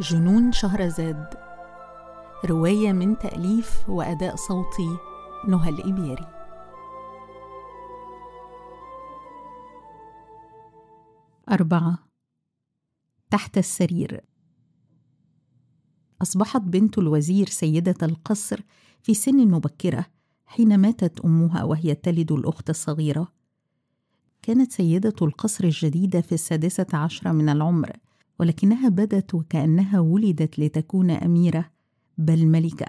جنون شهرزاد رواية من تأليف وأداء صوتي نهى الإبياري أربعة. تحت السرير. أصبحت بنت الوزير سيدة القصر في سن مبكرة حين ماتت أمها وهي تلد الأخت الصغيرة. كانت سيدة القصر الجديدة في السادسة عشرة من العمر. ولكنها بدت وكأنها ولدت لتكون أميرة بل ملكة.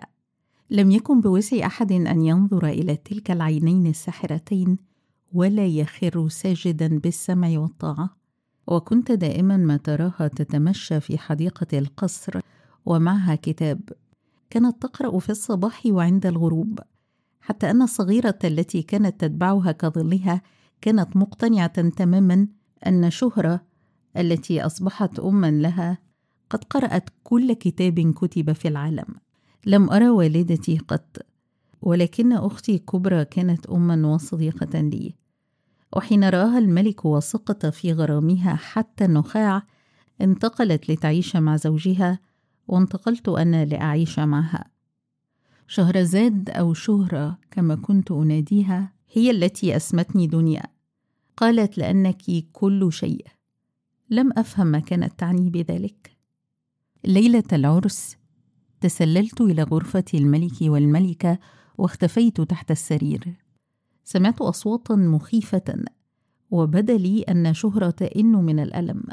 لم يكن بوسع أحد أن ينظر إلى تلك العينين الساحرتين ولا يخر ساجدا بالسمع والطاعة. وكنت دائما ما تراها تتمشى في حديقة القصر ومعها كتاب. كانت تقرأ في الصباح وعند الغروب. حتى أن الصغيره التي كانت تتبعها كظلها كانت مقتنعة تماما أن شهرة التي أصبحت اما لها قد قرأت كل كتاب كتب في العالم. لم أرى والدتي قط ولكن أختي كبرى كانت اما وصديقة لي. وحين رآها الملك وسقط في غرامها حتى النخاع انتقلت لتعيش مع زوجها وانتقلت أنا لأعيش معها. شهرزاد أو شهرة كما كنت أناديها هي التي أسمتني دنيا. قالت لأنك كل شيء. لم أفهم ما كانت تعني بذلك. ليلة العرس تسللت إلى غرفة الملك والملكة واختفيت تحت السرير. سمعت أصواتا مخيفة وبدأ لي أن شهرة تئن من الألم.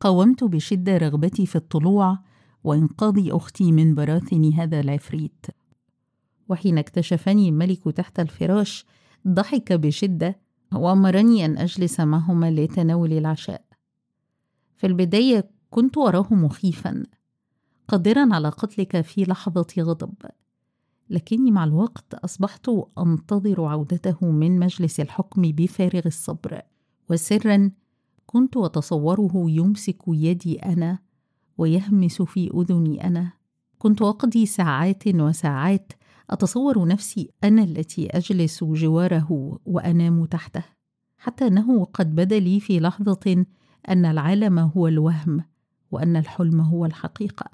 قاومت بشدة رغبتي في الطلوع وإنقاذ أختي من براثن هذا العفريت. وحين اكتشفني الملك تحت الفراش ضحك بشدة وأمرني أن أجلس معهما لتناول العشاء. في البداية كنت أراه مخيفا قادرا على قتلك في لحظة غضب. لكني مع الوقت أصبحت أنتظر عودته من مجلس الحكم بفارغ الصبر. وسرا كنت أتصوره يمسك يدي أنا ويهمس في أذني أنا. كنت أقضي ساعات وساعات أتصور نفسي أنا التي أجلس جواره وأنام تحته حتى أنه قد بدا لي في لحظة أن العالم هو الوهم وأن الحلم هو الحقيقة.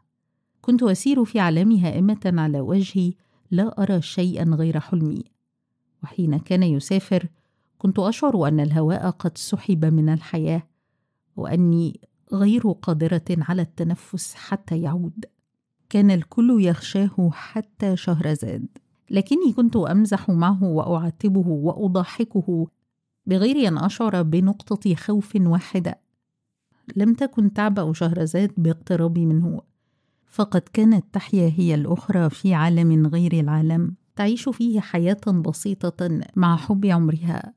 كنت أسير في عالمي هائمة على وجهي لا أرى شيئا غير حلمي. وحين كان يسافر كنت أشعر أن الهواء قد سحب من الحياة وأني غير قادرة على التنفس حتى يعود. كان الكل يخشاه حتى شهرزاد لكني كنت أمزح معه وأعاتبه وأضحكه بغير أن أشعر بنقطة خوف واحدة. لم تكن تعبأ شهرزاد باقترابي منه فقد كانت تحيا هي الأخرى في عالم غير العالم تعيش فيه حياة بسيطة مع حب عمرها.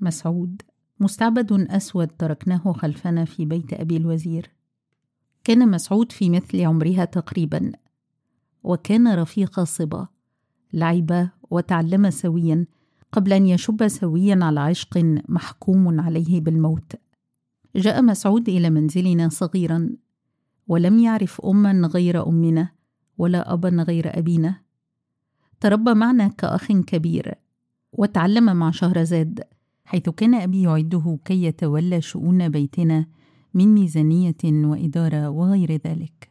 مسعود. مستعبد أسود تركناه خلفنا في بيت أبي الوزير. كان مسعود في مثل عمرها تقريبا. وكان رفيق صبا لعب وتعلم سويا قبل أن يشب سويا على عشق محكوم عليه بالموت. جاء مسعود إلى منزلنا صغيرا ولم يعرف اما غير أمنا ولا ابا غير أبينا. تربى معنا كأخ كبير وتعلم مع شهرزاد حيث كان أبي يعده كي يتولى شؤون بيتنا من ميزانية وإدارة وغير ذلك.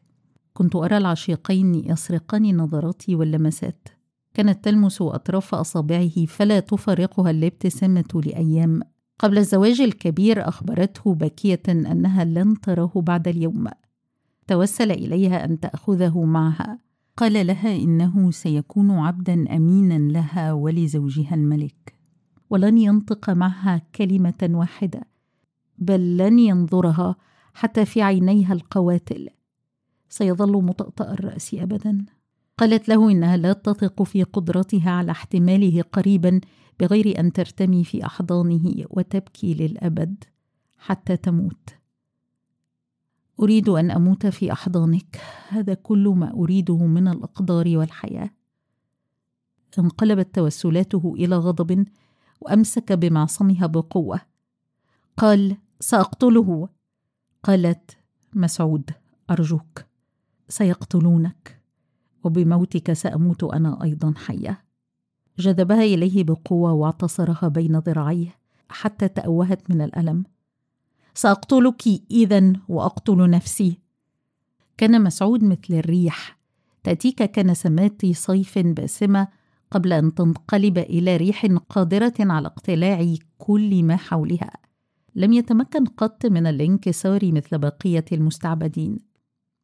كنت أرى العشيقين يسرقان نظراتي واللمسات. كانت تلمس أطراف أصابعه فلا تفارقها الابتسامة لأيام. قبل الزواج الكبير أخبرته باكية أنها لن تراه بعد اليوم. توسل إليها أن تأخذه معها. قال لها إنه سيكون عبدا أمينا لها ولزوجها الملك. ولن ينطق معها كلمة واحدة بل لن ينظرها حتى في عينيها القواتل. سيظل مطأطأ الرأس أبدا. قالت له إنها لا تثق في قدرتها على احتماله قريبا بغير أن ترتمي في أحضانه وتبكي للأبد حتى تموت. أريد أن أموت في أحضانك. هذا كل ما أريده من الأقدار والحياة. انقلبت توسلاته إلى غضب وأمسك بمعصمها بقوة. قال سأقتله. قالت مسعود أرجوك سيقتلونك. وبموتك سأموت أنا أيضا حيه جذبها إليه بقوة واعتصرها بين ذراعيه حتى تأوهت من الألم. سأقتلك اذا وأقتل نفسي. كان مسعود مثل الريح. تأتيك كنسمات صيف باسمة قبل أن تنقلب إلى ريح قادرة على اقتلاع كل ما حولها. لم يتمكن قط من الانكسار مثل بقية المستعبدين.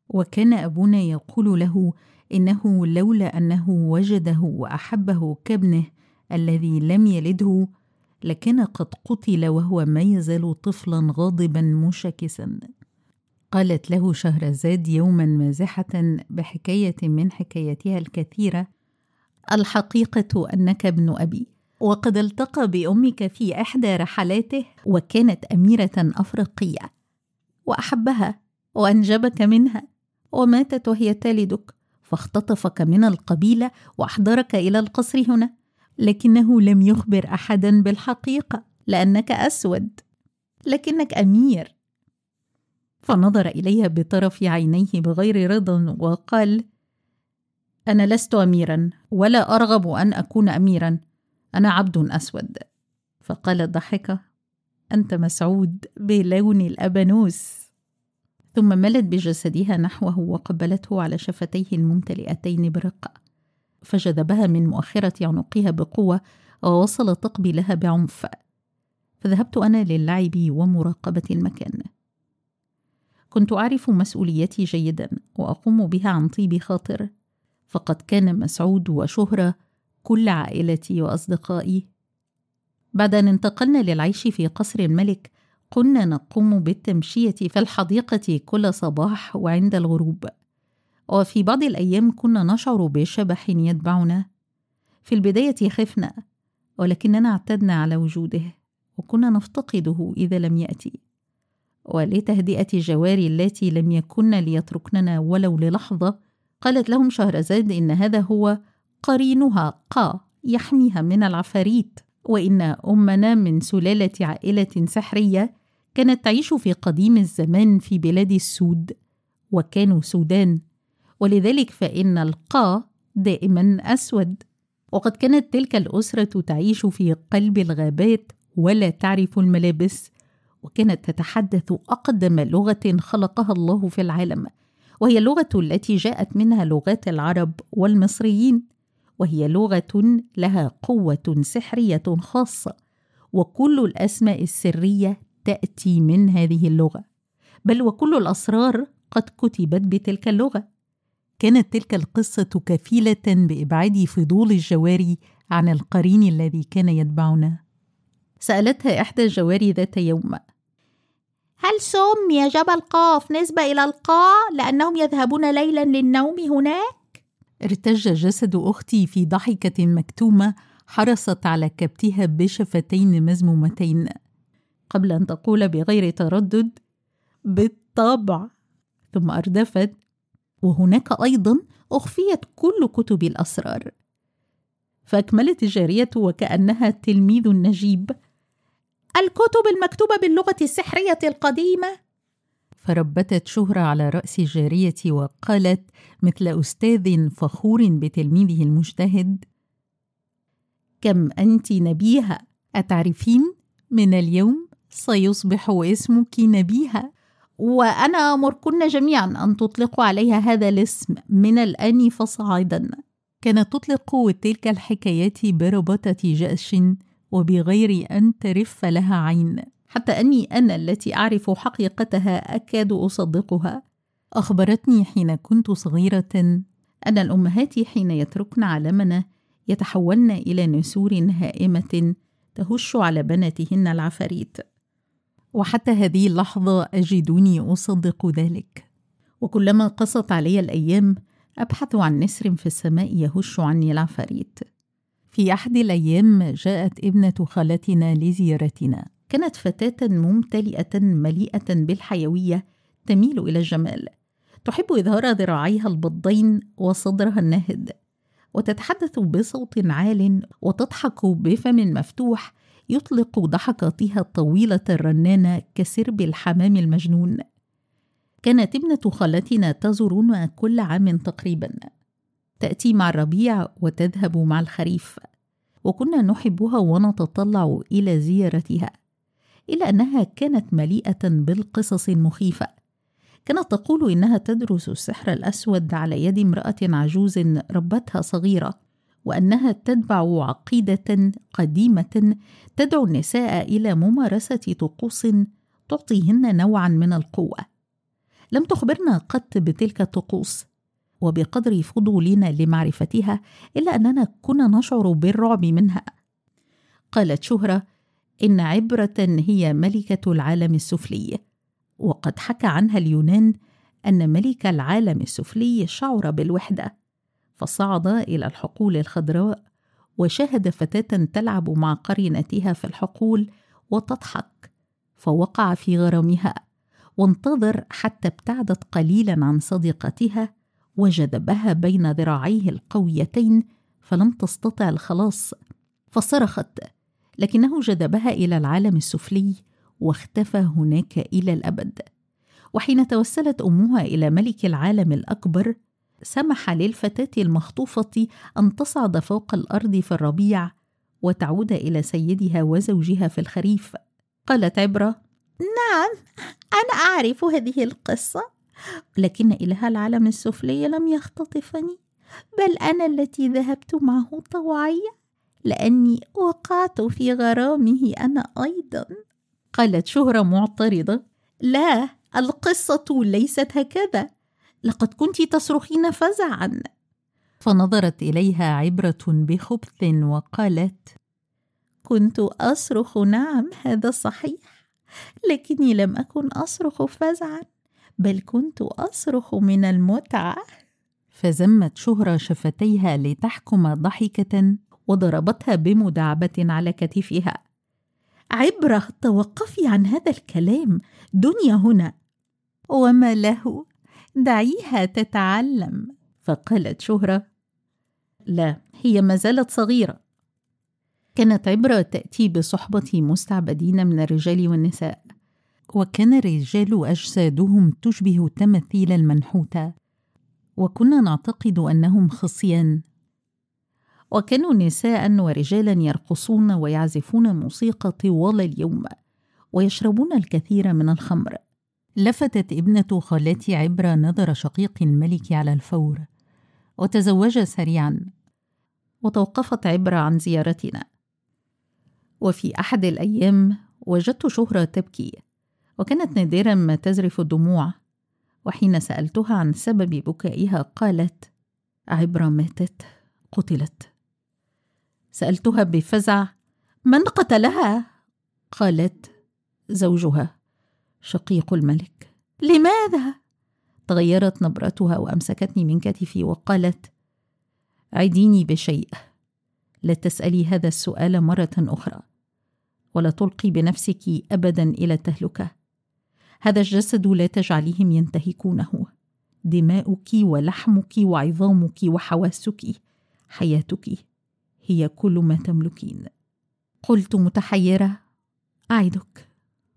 وكان أبونا يقول له إنه لولا أنه وجده وأحبه كابنه الذي لم يلده لكان قد قتل وهو ما يزال طفلا غاضبا مشاكسا. قالت له شهرزاد يوما مازحة بحكاية من حكاياتها الكثيرة الحقيقة أنك ابن أبي وقد التقى بأمك في إحدى رحلاته وكانت أميرة أفريقية وأحبها وأنجبك منها وماتت وهي تلدك فاختطفك من القبيلة وأحضرك إلى القصر هنا. لكنه لم يخبر أحدا بالحقيقة لأنك أسود. لكنك أمير. فنظر إليها بطرف عينيه بغير رضا وقال أنا لست أميرا ولا أرغب أن أكون أميرا. أنا عبد أسود. فقالت ضحكة أنت مسعود بلون الأبانوس. ثم ملت بجسدها نحوه وقبلته على شفتيه الممتلئتين برقة. فجذبها من مؤخرة عنقها بقوة ووصل تقبلها بعنف. فذهبت أنا للعب ومراقبة المكان. كنت أعرف مسؤوليتي جيدا وأقوم بها عن طيب خاطر. فقد كان مسعود وشهرة كل عائلتي وأصدقائي. بعد أن انتقلنا للعيش في قصر الملك كنا نقوم بالتمشية في الحديقة كل صباح وعند الغروب. وفي بعض الأيام كنا نشعر بشبح يتبعنا. في البداية خفنا ولكننا اعتدنا على وجوده وكنا نفتقده إذا لم يأتي. ولتهدئة الجواري التي لم يكن ليتركننا ولو للحظة قالت لهم شهرزاد إن هذا هو قرينها قا يحميها من العفاريت وإن أمنا من سلالة عائلة سحرية كانت تعيش في قديم الزمان في بلاد السود وكانوا سودان. ولذلك فإن القا دائما أسود. وقد كانت تلك الأسرة تعيش في قلب الغابات ولا تعرف الملابس. وكانت تتحدث أقدم لغة خلقها الله في العالم. وهي اللغة التي جاءت منها لغات العرب والمصريين. وهي لغة لها قوة سحرية خاصة. وكل الأسماء السرية تأتي من هذه اللغة. بل وكل الأسرار قد كتبت بتلك اللغة. كانت تلك القصة كفيلة بإبعاد فضول الجواري عن القرين الذي كان يتبعنا. سألتها إحدى الجواري ذات يوم هل سمي جبل قاف نسبة إلى القاء لأنهم يذهبون ليلا للنوم هناك؟ ارتج جسد أختي في ضحكة مكتومة حرصت على كبتها بشفتين مزمومتين. قبل أن تقول بغير تردد بالطبع. ثم أردفت وهناك أيضا أخفيت كل كتب الأسرار. فأكملت الجارية وكأنها تلميذ نجيب الكتب المكتوبة باللغة السحرية القديمة. فربتت شهرة على رأس الجارية وقالت مثل أستاذ فخور بتلميذه المجتهد كم أنت نبيهة أتعرفين من اليوم؟ سيصبح اسمك نبيهة وأنا أمركن جميعا أن تطلقوا عليها هذا الاسم من الآن فصاعدا. كانت تطلق تلك الحكايات بربطة جأش وبغير أن ترف لها عين. حتى أني أنا التي أعرف حقيقتها أكاد أصدقها. أخبرتني حين كنت صغيرة أن الأمهات حين يتركن عالمنا يتحولن إلى نسور هائمة تهش على بناتهن العفاريت. وحتى هذه اللحظة أجدني أصدق ذلك. وكلما قصت علي الأيام أبحث عن نسر في السماء يهش عني العفاريت. في أحد الأيام جاءت ابنة خالتنا لزيارتنا. كانت فتاة ممتلئة مليئة بالحيوية تميل إلى الجمال. تحب إظهار ذراعيها البضين وصدرها الناهد وتتحدث بصوت عال وتضحك بفم مفتوح يطلق ضحكاتها الطويلة الرنانة كسرب الحمام المجنون. كانت ابنة خالتنا تزورنا كل عام تقريبا. تأتي مع الربيع وتذهب مع الخريف. وكنا نحبها ونتطلع إلى زيارتها إلا أنها كانت مليئة بالقصص المخيفة. كانت تقول إنها تدرس السحر الأسود على يد امرأة عجوز ربتها صغيرة. وأنها تتبع عقيدة قديمة تدعو النساء إلى ممارسة طقوس تعطيهن نوعا من القوة. لم تخبرنا قط بتلك الطقوس وبقدر فضولنا لمعرفتها إلا أننا كنا نشعر بالرعب منها. قالت شهرة إن عبرة هي ملكة العالم السفلي. وقد حكى عنها اليونان أن ملك العالم السفلي شعر بالوحدة. فصعد إلى الحقول الخضراء وشاهد فتاة تلعب مع قرينتها في الحقول وتضحك فوقع في غرامها وانتظر حتى ابتعدت قليلا عن صديقتها وجذبها بين ذراعيه القويتين فلم تستطع الخلاص فصرخت لكنه جذبها إلى العالم السفلي واختفى هناك إلى الأبد. وحين توسلت أمها إلى ملك العالم الأكبر سمح للفتاة المخطوفة أن تصعد فوق الأرض في الربيع وتعود إلى سيدها وزوجها في الخريف. قالت عبرة نعم أنا أعرف هذه القصة لكن اله العالم السفلي لم يختطفني بل أنا التي ذهبت معه طوعية لأني وقعت في غرامه أنا أيضا. قالت شهرة معترضة لا القصة ليست هكذا لقد كنت تصرخين فزعا. فنظرت إليها عبرة بخبث وقالت كنت أصرخ نعم هذا صحيح لكني لم أكن أصرخ فزعا بل كنت أصرخ من المتعة. فزمت شهرة شفتيها لتحكم ضحكة وضربتها بمداعبة على كتفها. عبرة توقفي عن هذا الكلام دنيا هنا. وما له؟ دعيها تتعلم. فقالت شهرة لا هي ما زالت صغيرة. كانت عبرة تأتي بصحبة مستعبدين من الرجال والنساء. وكان الرجال أجسادهم تشبه التماثيل المنحوتة. وكنا نعتقد أنهم خصيان. وكانوا نساء ورجالا يرقصون ويعزفون موسيقى طوال اليوم ويشربون الكثير من الخمر. لفتت ابنة خالتي عبره نظر شقيق الملك على الفور. وتزوج سريعا. وتوقفت عبره عن زيارتنا. وفي أحد الأيام وجدت شهرة تبكي. وكانت نادرا ما تزرف الدموع. وحين سألتها عن سبب بكائها قالت عبره ماتت قتلت. سألتها بفزع من قتلها؟ قالت زوجها. شقيق الملك. لماذا؟ تغيرت نبرتها وأمسكتني من كتفي وقالت عديني بشيء. لا تسألي هذا السؤال مرة أخرى ولا تلقي بنفسك ابدا إلى التهلكة. هذا الجسد لا تجعليهم ينتهكونه. دماؤك ولحمك وعظامك وحواسك حياتك هي كل ما تملكين. قلت متحيرة أعدك.